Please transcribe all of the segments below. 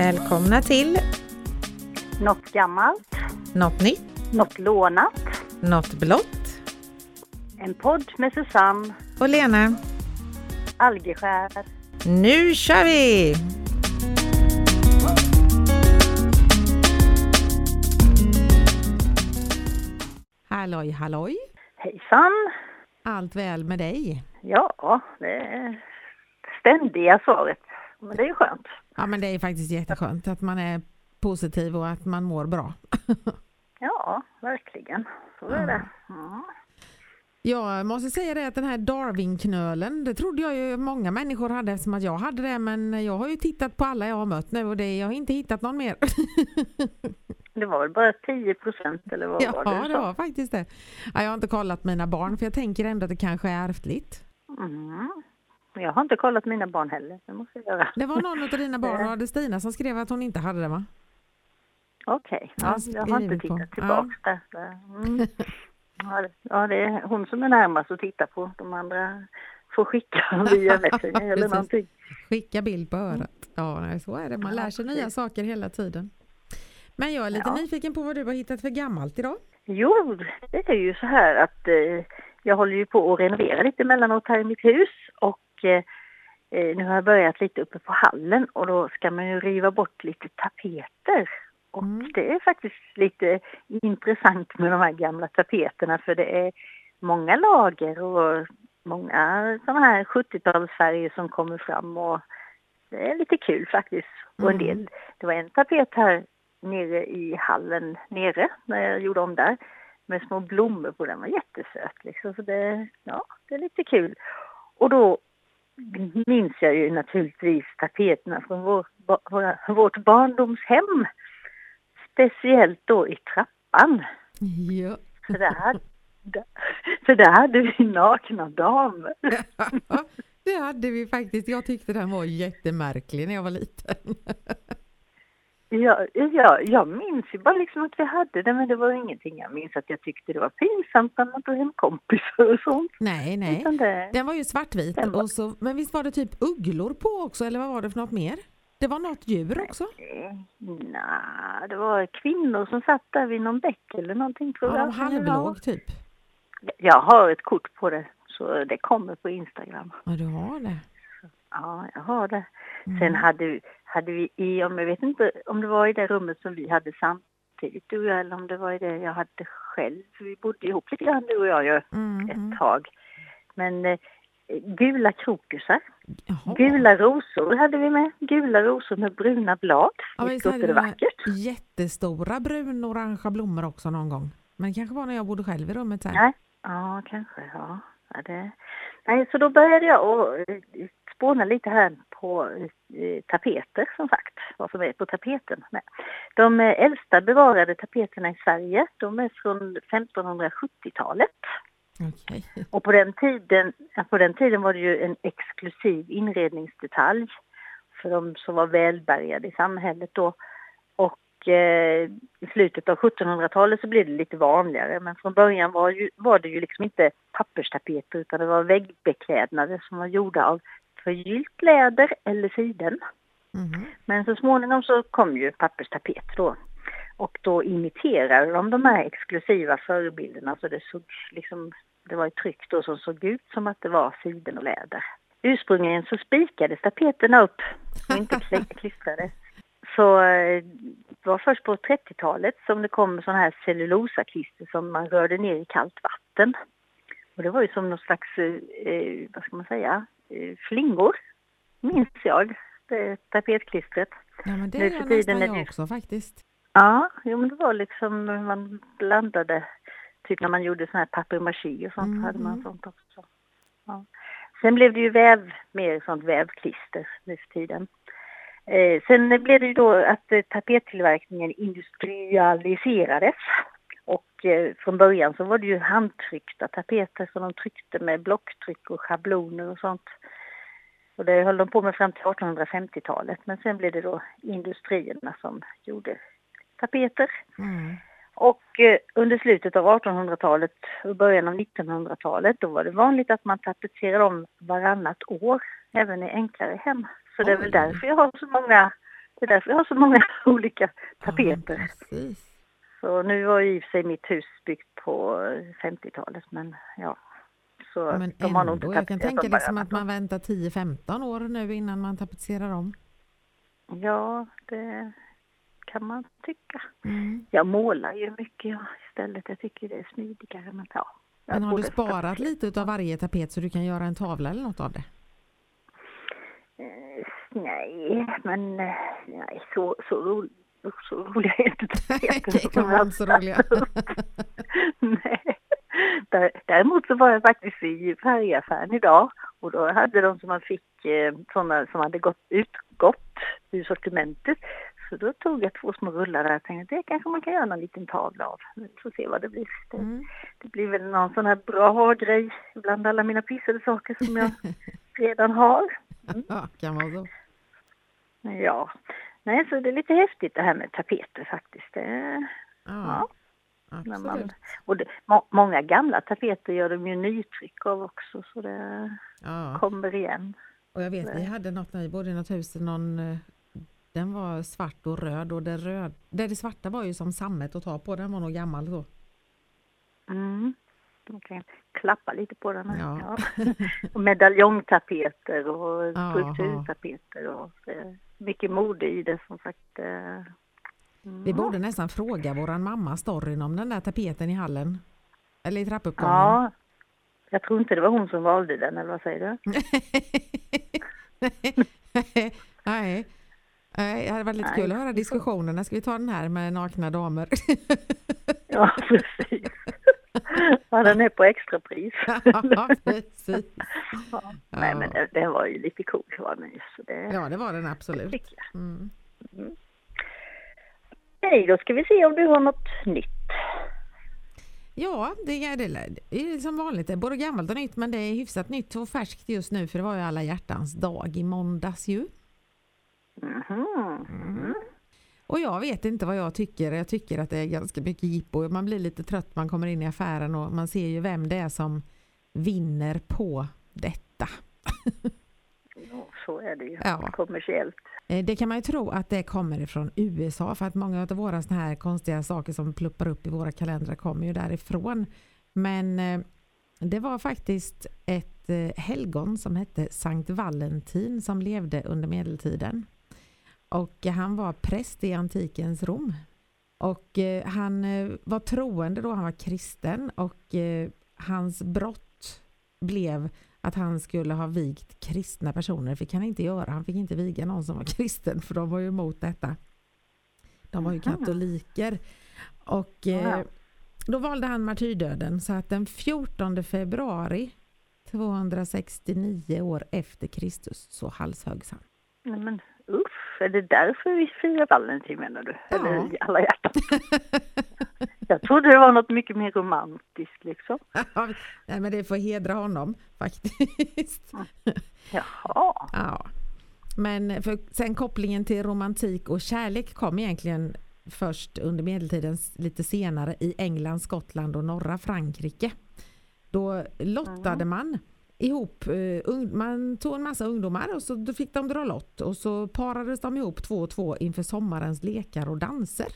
Välkomna till Något gammalt, Något nytt, något lånat. något blått En podd med Susanne och Lena. Algeskär. Nu kör vi! Halloj halloj! Hejsan! Allt väl med dig? Ja, det är ständiga svaret. Men det är skönt. Ja men det är faktiskt jätteskönt att man är positiv och att man mår bra. Ja, verkligen. Så är det. Mm. Jag måste säga det att den här Darwin-knölen, det trodde jag ju många människor hade eftersom att jag hade det men jag har ju tittat på alla jag har mött nu och det, jag har inte hittat någon mer. Det var väl bara 10 procent eller vad var det Ja, det var faktiskt det. Ja, jag har inte kollat mina barn för jag tänker ändå att det kanske är ärftligt. Mm. Jag har inte kollat mina barn heller. Det måste jag göra. Det var någon av dina barn, var det Stina som skrev att hon inte hade det va? Okej, Ja, ja, jag har inte på. tittat tillbaks där. Mm. Ja, det- ja, är hon som är närmast att titta på. De andra får skicka via Messenger eller någonting. Skicka bild på örat. Ja, så är det. Man Ja, lär sig nya saker hela tiden. Men jag är lite Ja. nyfiken på vad du har hittat för gammalt idag. Jo, det är ju så här att eh, jag håller ju på att renovera lite emellanåt här i mitt hus och eh, eh, nu har jag börjat lite uppe på hallen och då ska man ju riva bort lite tapeter. Och Mm. det är faktiskt lite intressant med de här gamla tapeterna för det är många lager och många sådana här 70-talsfärger som kommer fram och det är lite kul faktiskt. Och en Mm. del, det var en tapet här nere i hallen nere när jag gjorde om där med små blommor på den var jättesöt liksom. Så det, ja, det är lite kul. Och då minns jag ju naturligtvis tapeterna från vår, våra, vårt barndomshem. Speciellt då i trappan. Ja. För där hade, för där hade vi nakna damer. det hade vi faktiskt. Jag tyckte den var jättemärklig när jag var liten. Ja, ja, jag minns ju bara liksom att vi hade det men det var ingenting jag minns att jag tyckte det var pinsamt när man tog hem kompisar och sånt. Nej, nej. Det, Den var ju svartvit, var- och så, men visst var det typ ugglor på också, eller vad var det för något mer? Det var något djur också? Eh, Nej, det var kvinnor som satt där vid någon bäck eller någonting tror Ja, jag. halvlåg typ. Jag har ett kort på det, så det kommer på Instagram. Ja, du har det. Ja, jag har det. Mm. Sen hade, hade vi i, om jag vet inte om det var i det rummet som vi hade samtidigt du och jag, eller om det var i det jag hade själv. Vi bodde ihop lite grann du och jag ju Mm, mm. ett tag. Men eh, gula krokusar, Jaha. gula rosor hade vi med. Gula rosor med bruna blad. Ja, Visst hade det vackert? jättestora brun-orangea blommor också någon gång. Men det kanske var när jag bodde själv i rummet. Nej, ja kanske. Ja. Ja, det... Nej, så då började jag att eh, spåna lite här på tapeter som sagt, vad som är på tapeten. Nej. De äldsta bevarade tapeterna i Sverige, de är från 1570-talet. Okej. Och på den, tiden, på den tiden var det ju en exklusiv inredningsdetalj för de som var välbärgade i samhället då. Och eh, i slutet av 1700-talet så blev det lite vanligare men från början var, ju, var det ju liksom inte papperstapeter utan det var väggbeklädnader som var gjorda av förgyllt läder eller siden. Mhm. Men så småningom så kom ju papperstapet då. Och då imiterade de de här exklusiva förebilderna så det såg liksom, det var ett tryck då som såg ut som att det var siden och läder. Ursprungligen så spikades tapeterna upp och inte kli- klistrades. Så eh, det var först på 30-talet som det kom sån här cellulosaklister som man rörde ner i kallt vatten. Och det var ju som någon slags, eh, eh, vad ska man säga, flingor, minns jag, det tapetklistret. Ja, men det Nu är för tiden är jag också faktiskt. Ja, jo, men det var liksom man blandade, typ när man gjorde sån här papier-maché och sånt Mhm. hade man sånt också. Ja. Sen blev det ju väv, mer sånt vävklister nu för tiden. Eh, sen blev det ju då att eh, tapettillverkningen industrialiserades. Och eh, från början så var det ju handtryckta tapeter som de tryckte med blocktryck och schabloner och sånt. Och det höll de på med fram till 1850-talet. Men sen blev det då industrierna som gjorde tapeter. Mm. Och eh, under slutet av 1800-talet och början av 1900-talet då var det vanligt att man tapetserade om varannat år, även i enklare hem. Så det är väl därför jag har så många Det är därför jag har så många olika tapeter. Ja. Så nu var ju i och för sig mitt hus byggt på 50-talet men ja. Så Men de har nog ändå, inte jag kan tänka dem liksom bara. att man väntar 10-15 år nu innan man tapetserar om. Ja, det kan man tycka. Mm. Jag målar ju mycket istället. Jag tycker det är smidigare. Men, ja, Men har du sparat tapetsera. lite utav varje tapet så du kan göra en tavla eller något av det? Eh, Nej, men eh, nej, så, så, ro, så roliga är inte tapeter Det kan vara inte så roliga. Nej. Dä- Däremot så var jag faktiskt i färgaffären idag och då hade de som man fick eh, sådana som hade gått, utgått ur sortimentet. Så då tog jag två små rullar där och tänkte det kanske man kan göra någon liten tavla av. Vi får se vad det blir. Det, Mm. det blir väl någon sån här bra grej bland alla mina pyssel saker som jag redan har. Ja, kan vara så. Ja, nej så det är lite häftigt det här med tapeter faktiskt. Det, Ja, när man, och det, må, många gamla tapeter gör de ju nytryck av också så det Ja. kommer igen. Och jag vet, vi hade något när vi bodde i något hus, någon, eh, den var svart och röd och det, röd, det, det svarta var ju som sammet att ta på, den var nog gammal då. Mm. Man kan klappa lite på den här. Ja. Ja. och medaljongtapeter och strukturtapeter och eh, mycket mode i det som sagt. eh. Mm. Vi borde nästan fråga våran mamma storyn om den där tapeten i hallen. Eller i trappuppgången. Ja, jag tror inte det var hon som valde den eller vad säger du? Nej. Nej, det hade varit lite Nej. kul att höra diskussionerna. Ska vi ta den här med nakna damer? Ja, precis. Ja, den är på extrapris. ja, precis. Ja. Nej, men den, den var ju lite cool var den. Så det Ja, det var den absolut. jag. Mm. Nej, då ska vi se om du har något nytt. Ja, det är, det är som vanligt. Både gammalt och nytt, men det är hyfsat nytt och färskt just nu för det var ju alla hjärtans dag i måndags ju. Mhm. Mm. Och jag vet inte vad jag tycker. Jag tycker att det är ganska mycket jippo. Man blir lite trött, man kommer in i affären och man ser ju vem det är som vinner på detta. Ja, så är det ju. Ja. Kommersiellt. Eh, Det kan man ju tro att det kommer ifrån USA för att många av våra såna här konstiga saker som pluppar upp i våra kalendrar kommer ju därifrån. Men eh, det var faktiskt ett eh, helgon som hette Sankt Valentin som levde under medeltiden. Och han var präst i antikens Rom. Och eh, han eh, var troende då, han var kristen och eh, hans brott blev att han skulle ha vigt kristna personer. Det fick han inte göra. Han fick inte viga någon som var kristen för de var ju emot detta. De var ju katoliker. Och eh, då valde han martyrdöden så att den 14 februari 269 år efter Kristus så halshöggs han. Nej, men uff, är det därför vi firar Valentin menar du? Ja. Eller alla hjärtan? jag trodde det var något mycket mer romantiskt liksom. Nej men det får hedra honom faktiskt. Jaha. Ja. Men för sen kopplingen till romantik och kärlek kom egentligen först under medeltiden lite senare i England, Skottland och norra Frankrike. Då lottade man ihop, eh, man tog en massa ungdomar och så då fick de dra lott och så parades de ihop två och två inför sommarens lekar och danser.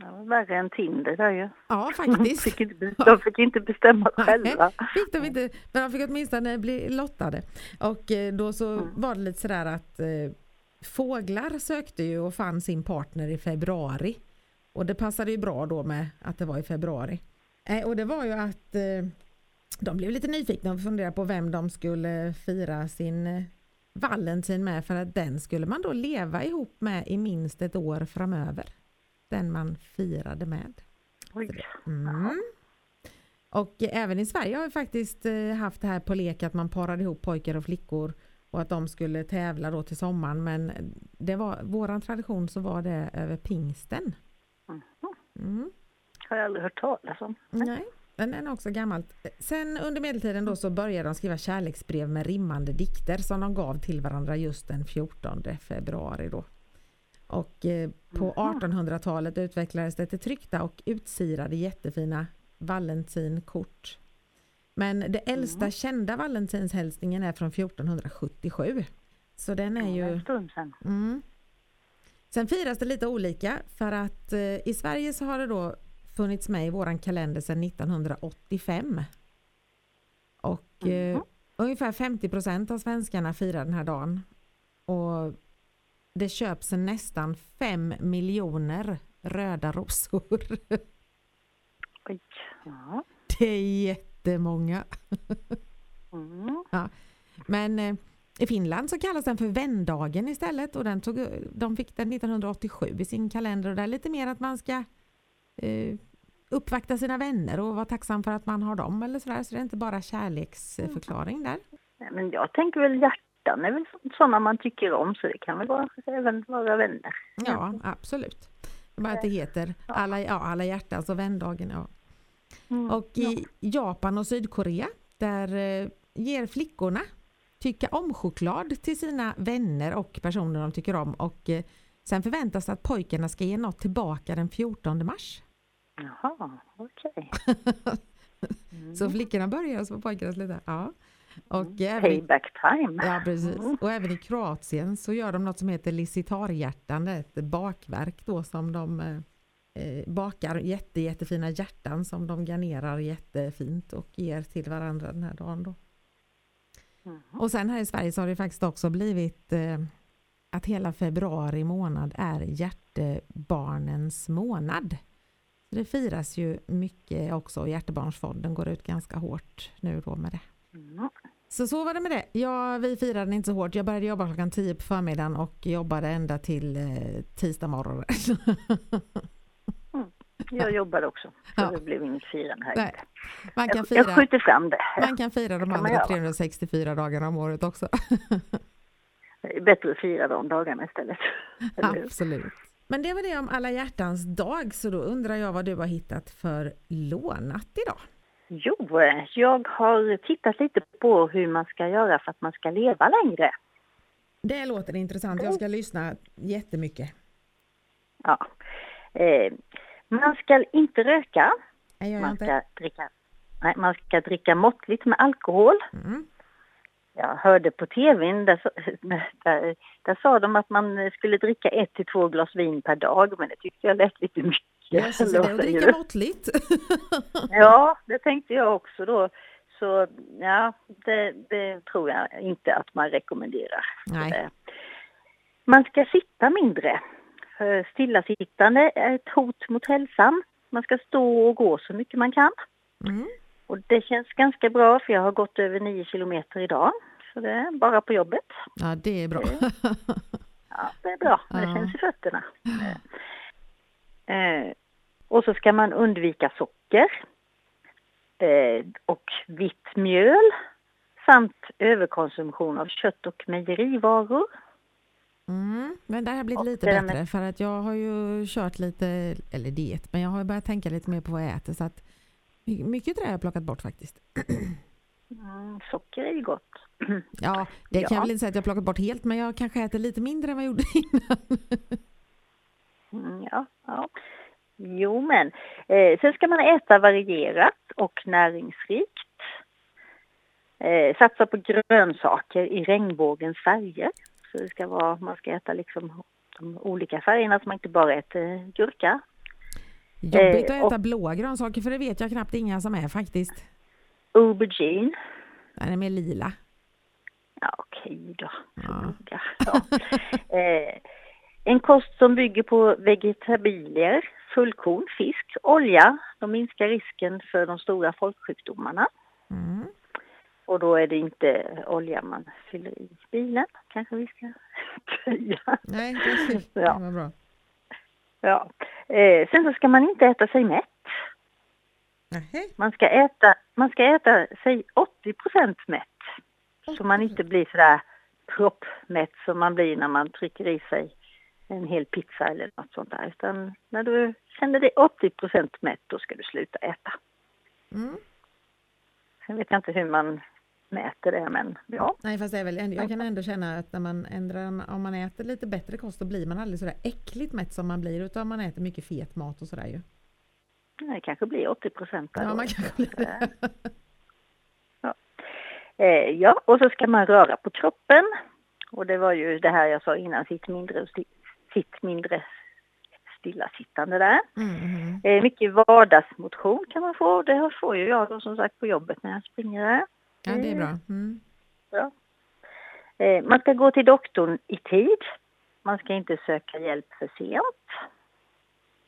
Var värre än Tinder där ju. Ja De faktiskt. fick inte, de fick inte bestämma själva. fick de inte, men de fick åtminstone bli lottade. Och eh, då så Mm. var det lite sådär att eh, fåglar sökte ju och fann sin partner i februari. Och det passade ju bra då med att det var i februari. Eh, och det var ju att eh, de blev lite nyfikna och funderade på vem de skulle fira sin eh, Valentin med för att den skulle man då leva ihop med i minst ett år framöver. Den man firade med. Mm. Och även i Sverige har vi faktiskt eh, haft det här på lek att man parade ihop pojkar och flickor och att de skulle tävla då till sommaren men det var våran tradition så var det över pingsten. Mm. Har jag aldrig hört talas om. Nej, den är också gammalt. Sen under medeltiden då så började de skriva kärleksbrev med rimmande dikter som de gav till varandra just den 14 februari då. Och eh, på Mhm. 1800-talet utvecklades det till tryckta och utsirade jättefina Valentinkort. Men det äldsta kända Valentinshälsningen är från 1477. Så den är ju. Mm. Sen firas det lite olika för att eh, i Sverige så har det då funnits med i våran kalender sedan 1985. Och eh, Mhm. ungefär 50 procent av svenskarna firar den här dagen. Och det köps nästan 5 miljoner röda rosor. Oj. Ja. Det är jättemånga. Mm. Men eh, i Finland så kallas den för vändagen istället och den tog, de fick den 1987 i sin kalender och det är lite mer att man ska eh, uppvakta sina vänner och vara tacksam för att man har dem eller sådär. Så det är inte bara kärleksförklaring där. Men jag tänker väl hjärtan är väl sådana man tycker om så det kan väl vara, även vara vänner. Ja, absolut. Bara att det heter alla, ja, alla hjärtans och vändagen. Ja. Mm. Och i Japan och Sydkorea där eh, ger flickorna tycka om choklad till sina vänner och personer de tycker om och eh, sen förväntas det att pojkarna ska ge något tillbaka den 14 mars. Jaha, okej. Mm. Så flickorna börjar så pojkarna slutar. Ja. Och, även i, Payback time. ja, precis. Mm. och även i Kroatien så gör de något som heter licitarhjärtan, ett bakverk då som de eh, eh, bakar jätte, jättefina hjärtan som de garnerar jättefint och ger till varandra den här dagen. Då. Och sen här i Sverige så har det faktiskt också blivit eh, att hela februari månad är hjärtebarnens månad. Det firas ju mycket också och Hjärtebarnsfonden går ut ganska hårt nu då med det. Mm. Så så var det med det. Ja, vi firade den inte så hårt. Jag började jobba klockan 10 på förmiddagen och jobbade ända till eh, tisdag morgon. Jag jobbade också, så Ja. det blev inget firande här Nej. Man kan Jag, jag fira, skjuter fram det. man kan fira de andra göra. 364 dagarna om året också. Bättre att fira de dagarna istället. Absolut. Men det var det om alla hjärtans dag, så då undrar jag vad du har hittat för lånat idag? Jo, eh, jag har tittat lite på hur man ska göra för att man ska leva längre. Det låter intressant. Jag ska lyssna jättemycket. Ja. Eh, man ska inte röka, Nej, jag man inte. ska dricka, nej, man ska dricka måttligt med alkohol. Mm. Jag hörde på tvn, där, där, där sa de att man skulle dricka ett till två glas vin per dag, men det tyckte jag lät lite mycket. Jösses, är det att låter ju. dricka måttligt? Ja, det tänkte jag också då. Så ja, det, det tror jag inte att man rekommenderar. Nej. Man ska sitta mindre. Stillasittande är ett hot mot hälsan. Man ska stå och gå så mycket man kan. Mm. Och det känns ganska bra för jag har gått över 9 kilometer idag. Så det är bara på jobbet. Ja, det är bra. Ja, det är bra. Det Ja. känns i fötterna. Eh, och så ska man undvika socker eh, och vitt mjöl samt överkonsumtion av kött och mejerivaror. Mm. Men det har blivit Och lite det där bättre för att jag har ju kört lite, eller diet, men jag har börjat tänka lite mer på vad jag äter så att mycket jag har jag plockat bort faktiskt. Mm, socker är ju gott. Ja, det kan Ja. jag väl inte säga att jag plockat bort helt, men jag kanske äter lite mindre än vad jag gjorde innan. Mm, ja, ja. Jo men, eh, sen ska man äta varierat och näringsrikt. Eh, satsa på grönsaker i regnbågens färger. Så det ska vara, man ska äta liksom de olika färgerna så man inte bara äter gurka. Jobbigt Eh, att äta blåa grönsaker för det vet jag knappt inga som är faktiskt. Aubergine. Den är mer lila. Ja okej då. Ja. Ja. eh, en kost som bygger på vegetabilier, fullkorn, fisk, olja. De minskar risken för de stora folksjukdomarna. Mm. Och då är det inte olja man fyller i bilen, kanske vi ska säga. Nej, det, det Ja. var bra. Ja. Eh, sen så ska man inte äta sig mätt. Nähä. Man ska äta, man ska äta sig 80% mätt. Så man inte blir sådär proppmätt som man blir när man trycker i sig en hel pizza eller något sånt där. Utan när du känner dig 80% mätt, då ska du sluta äta. Mm. Sen vet jag inte hur man mäter det, men ja. Nej fast det väl, jag kan ändå känna att när man ändrar, om man äter lite bättre kost då blir man aldrig sådär äckligt mätt som man blir utan man äter mycket fet mat och sådär ju. Det kanske blir 80 procent. Ja, man kanske blir det. Eh, ja, och så ska man röra på kroppen. Och det var ju det här jag sa innan, sitt mindre sitt mindre stillasittande där. Mm. Eh, mycket vardagsmotion kan man få. Det får ju jag då som sagt på jobbet när jag springer där. Ja, det är bra. Mm. Eh, man ska gå till doktorn i tid. Man ska inte söka hjälp för sent.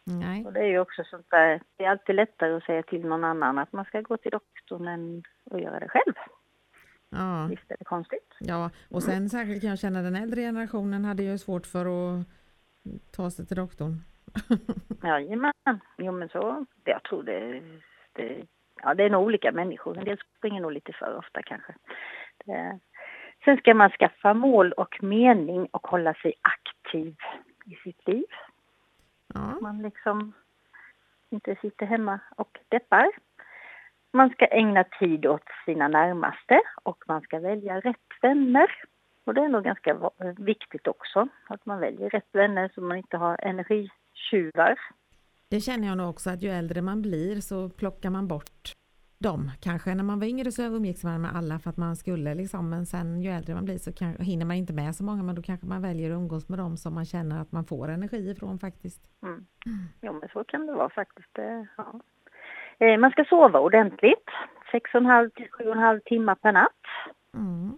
Nej. Och det är ju också sånt där, det är alltid lättare att säga till någon annan att man ska gå till doktorn än att göra det själv. Ja. Visst är det konstigt? ja, och sen särskilt kan jag känna den äldre generationen hade ju svårt för att ta sig till doktorn. Jajamän, jo men så, jag tror det, det, ja det är nog olika människor. En del springer nog lite för ofta kanske. Det, sen ska man skaffa mål och mening och hålla sig aktiv i sitt liv. Ja. Man liksom inte sitter hemma och deppar. Man ska ägna tid åt sina närmaste och man ska välja rätt vänner. Och det är nog ganska viktigt också, att man väljer rätt vänner så man inte har energitjuvar. Det känner jag nog också att ju äldre man blir så plockar man bort dem kanske. När man var yngre så umgicks man med alla för att man skulle liksom, men sen ju äldre man blir så kan, hinner man inte med så många men då kanske man väljer att umgås med dem som man känner att man får energi ifrån faktiskt. Mm. Jo, men så kan det vara faktiskt. eh, Ja. Eh, Man ska sova ordentligt, 6,5 till 7,5 timmar per natt. Mm.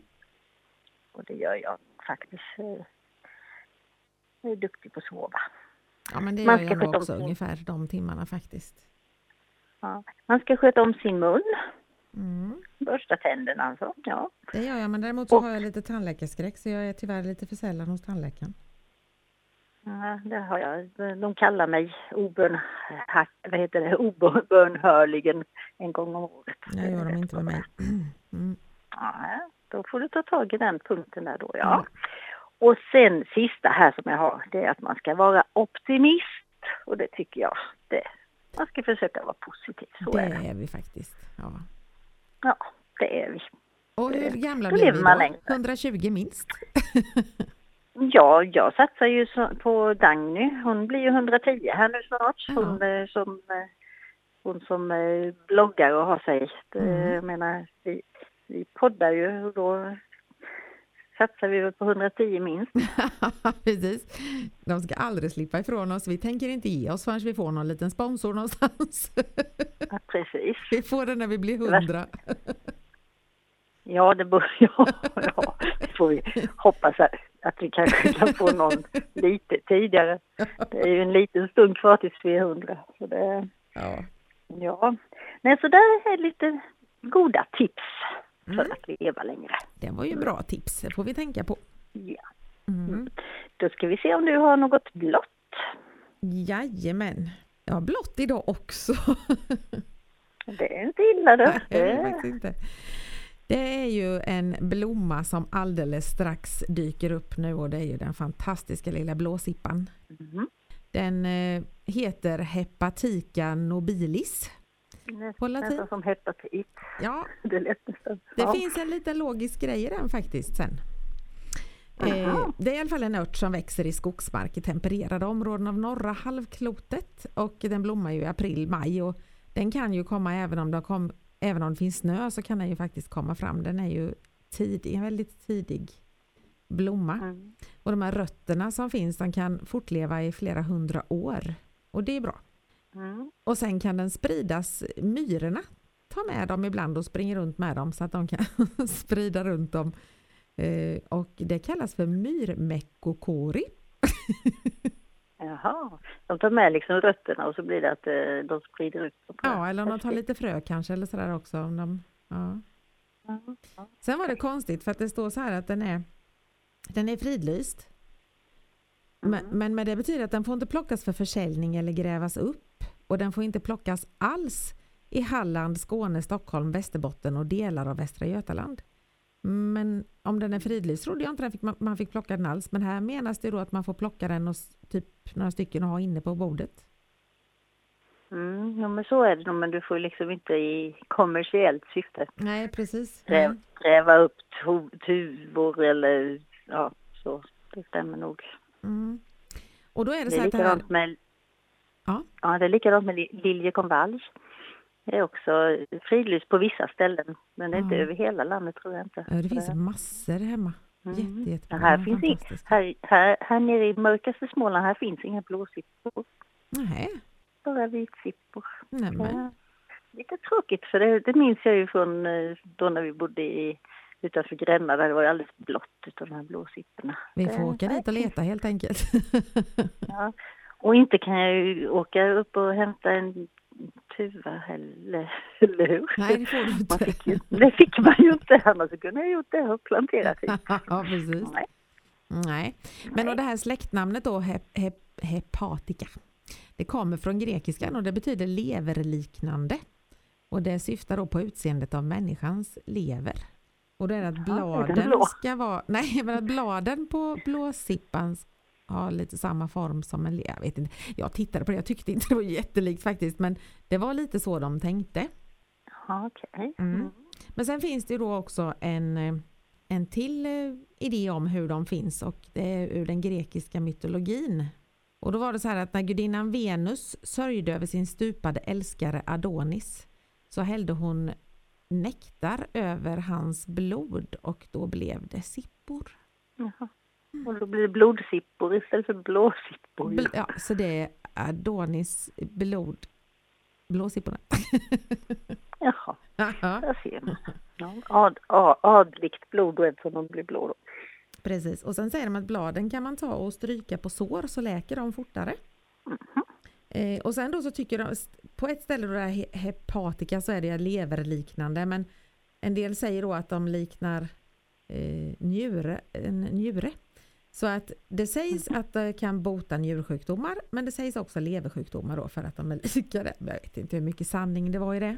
Och det gör jag faktiskt. eh, Jag är duktig på att sova. Ja men det Man gör ska jag nog också sin- ungefär de timmarna faktiskt. Ja. Man ska sköta om sin mun, Mm. borsta tänderna alltså. Ja. Det gör jag men däremot så Och- har jag lite tandläkarskräck så jag är tyvärr lite för sällan hos tandläkaren. Ja, det har jag. De kallar mig obön, vad heter det, obönhörligen en gång om året. Det gör de inte med mig. Mm. Ja, då får du ta tag i den punkten där då, ja. Ja. Och sen sista här som jag har, det är att man ska vara optimist. Och det tycker jag, det, man ska försöka vara positiv. Så Det är det. är vi faktiskt. Ja. Ja, det är vi. Och hur gamla blev lever vi då? längre. 120 minst. Ja, jag satsar ju på Dagny. Hon blir ju 110 här nu snart. Ja. Hon, eh, som, eh, hon som eh, bloggar och har sig. Mm. Jag menar, vi, vi poddar ju och då satsar vi väl på 110 minst. Precis. De ska aldrig slippa ifrån oss. Vi tänker inte ge oss förrän vi får någon liten sponsor någonstans. Ja, precis. Vi får det när vi blir hundra. Ja, det bör ja, ja. Det får vi hoppas att, att vi kanske kan få någon lite tidigare. Det är ju en liten stund kvar tills vi är 100. Så det, Ja. ja. Nej, så där är lite goda tips för Mm. att leva längre. Det var ju bra tips. Det får vi tänka på. Ja. Mm. Då ska vi se om du har något blått. Jajamän. Jag har blått idag också. Det är inte illa det. Nej, det inte. Det är ju en blomma som alldeles strax dyker upp nu och det är ju den fantastiska lilla blåsippan. Mhm. Den eh, heter Hepatica nobilis. På latin. Nästan som hepatit. Ja, Det lät nästan. det ja. finns en liten logisk grej i den faktiskt sen. Eh, det är i alla fall en ört som växer i skogsmark i tempererade områden av norra halvklotet och den blommar ju i april, maj och den kan ju komma även om det, kom, även om det finns snö så kan den ju faktiskt komma fram. Den är ju tidig, en väldigt tidig blomma. Mm. Och de här rötterna som finns de kan fortleva i flera hundra år och det är bra. Mm. Och sen kan den spridas, myrorna tar med dem ibland och springer runt med dem så att de kan sprida runt dem. Eh, och det kallas för myrmeckokori. Jaha, de tar med liksom rötterna och så blir det att eh, de sprider ut dem. Ja, eller om de tar lite frö kanske eller sådär också. Om de, ja. Sen var det konstigt för att det står så här att den är, den är fridlyst. Men, Mm. men med det betyder att den får inte plockas för försäljning eller grävas upp. Och den får inte plockas alls i Halland, Skåne, Stockholm, Västerbotten och delar av Västra Götaland. Men om den är fridlyst trodde jag inte fick, man- fick plocka den alls. Men här menas det då att man får plocka den och typ några stycken och ha inne på bordet. Mm, ja, men så är det nog, men du får liksom inte i kommersiellt syfte Nej, precis. gräv, gräva upp tu- tuvor eller ja, så. Det stämmer nog. Mm. Och då är det, Det så är att det här, likadant med, Ja. ja, det är likadant med li- liljekonvalj. Det är också fridlyst på vissa ställen, men det är inte Ja. över hela landet tror jag inte. Ja, det finns massor hemma. Mm. Jätte, jättebra. Ja, här, Ja, finns i, fantastiskt. här, här, här nere i mörkaste Småland, här finns inga blåsippor. Nej, Bara vitsippor. nämen. Ja. Lite tråkigt, för det, det minns jag ju från eh, då när vi bodde i, utanför Gränna, där det var alldeles blått utav de här blåsipporna. Vi Det- får åka dit och leta helt enkelt. Ja. Och inte kan jag ju åka upp och hämta en tuva heller, eller hur? Nej, det får du inte. fick ju, det fick man ju inte, annars kunde jag gjort det och planterat i. ja, precis. Nej. Nej, men och det här släktnamnet då, hep, hep, hepatica, det kommer från grekiskan och det betyder leverliknande. Och det syftar då på utseendet av människans lever. Och det är att Ja, är den bladen ska vara, nej men att bladen på blåsippan har lite samma form som en. Jag vet inte, jag tittade på det, jag tyckte inte det var jättelikt faktiskt men det var lite så de tänkte. Okej. Mm. Men sen finns det ju då också en, en till eh, idé om hur de finns och det är ur den grekiska mytologin. Och då var det så här att när gudinnan Venus sörjde över sin stupade älskare Adonis så hällde hon nektar över hans blod och då blev det sippor. Jaha. Och då blir det blodsippor istället för blåsippor. Bl- ja, så det är Adonis blod. Blåsipporna. Jaha, Ja, där ser man. Ja, ad, a, adligt blod då eftersom de blir blå då. Precis, och sen säger de att bladen kan man ta och stryka på sår så läker de fortare. Eh, och sen då så tycker de, på ett ställe då det är he- hepatika så är det leverliknande men en del säger då att de liknar eh, njure, en njure. Så att det sägs att det kan bota njursjukdomar men det sägs också leversjukdomar då för att de är lika det. Men Jag vet inte hur mycket sanning det var i det.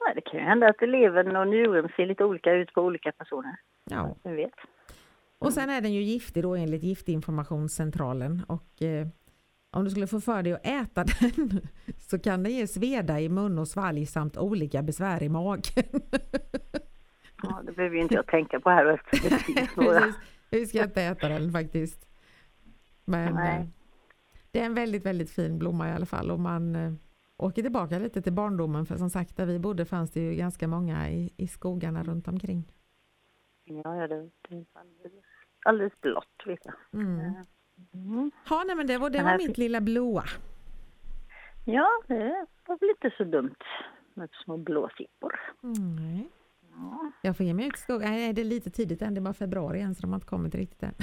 Ja, det kan ju hända att levern och njuren ser lite olika ut på olika personer. Ja. Vem vet? Och sen är den ju giftig då enligt Giftinformationscentralen och eh, om du skulle få för dig att äta den så kan den ge sveda i mun och svalg samt olika besvär i magen. Ja, det behöver ju inte jag tänka på här eftersom det finns några. Precis. Vi ska inte äta den faktiskt. Men Nej. eh, det är en väldigt, väldigt fin blomma i alla fall och man eh, åker tillbaka lite till barndomen för som sagt där vi bodde fanns det ju ganska många i, i skogarna runt omkring. Ja, ja det, är alldeles, alldeles blått vet jag. Mm. Mm. Ja, nej, men det var, det var mitt lilla blåa. Ja, det var väl inte så dumt med små blåsippor. Mm. Ja. Jag får ge mig ut i skogen. Nej, det är lite tidigt än. Det är bara februari än så de har inte kommit riktigt än.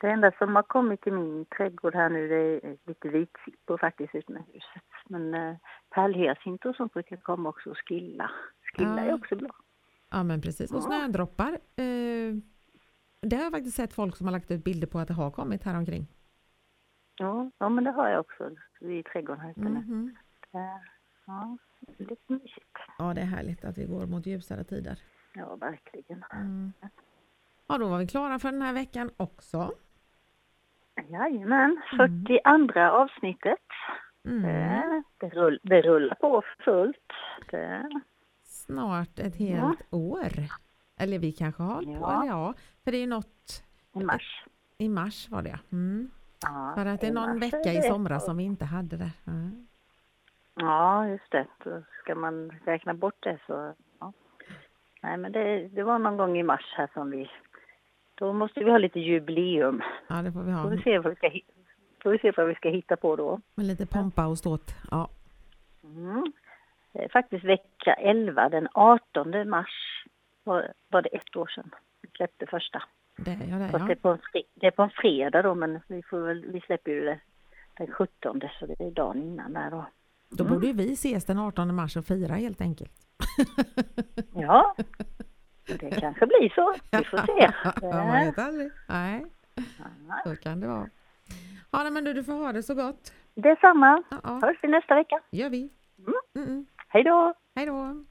Det enda som har kommit i min trädgård här nu det är lite vitsippor faktiskt utanför huset. Men eh, och sånt brukar komma också och skilla. Skilla Ja. är också bra. Ja men precis. Och snödroppar. Eh, det har jag faktiskt sett folk som har lagt ut bilder på att det har kommit här omkring. Ja, ja men det har jag också i trädgården här ute. Det- Ja, lite mysigt. Ja det är härligt att vi går mot ljusare tider. Ja, verkligen. Mm. Ja då var vi klara för den här veckan också. Jajamän, Mm. 42 avsnittet. Mm. Det, det, rull, det rullar på fullt. Det, Snart ett helt år. Eller vi kanske har hållit på. Ja. Eller ja, för det är ju något I mars. i mars var det. Mm. Ja, För att det är någon vecka i somras som vi inte hade det. Ja. Ja, just det. Då ska man räkna bort det så... Ja. Nej, men det, det var någon gång i mars här som vi... Då måste vi ha lite jubileum. ja det får vi Får ha. vi se vad vi ska, får vi se vad vi ska hitta på då. Med lite pompa och ståt. Ja. Mm. Är faktiskt vecka 11, den 18 mars var, var det ett år sedan vi släppte första. Det, ja, det, Fast det, ja. är på en det är på en fredag då, men vi, får väl, vi släpper ju det den 17 så det är dagen innan där då. Då borde ju vi ses den 18 mars och fira helt enkelt. Ja, det kanske blir så. Vi får se. ja, man vet aldrig. Nej, så kan det vara. Ja, nej, men du, du får ha det så gott. Detsamma. Ja, ja. Hörs vi nästa vecka. gör vi. Mm. Mm -mm. Hej då! Hej då.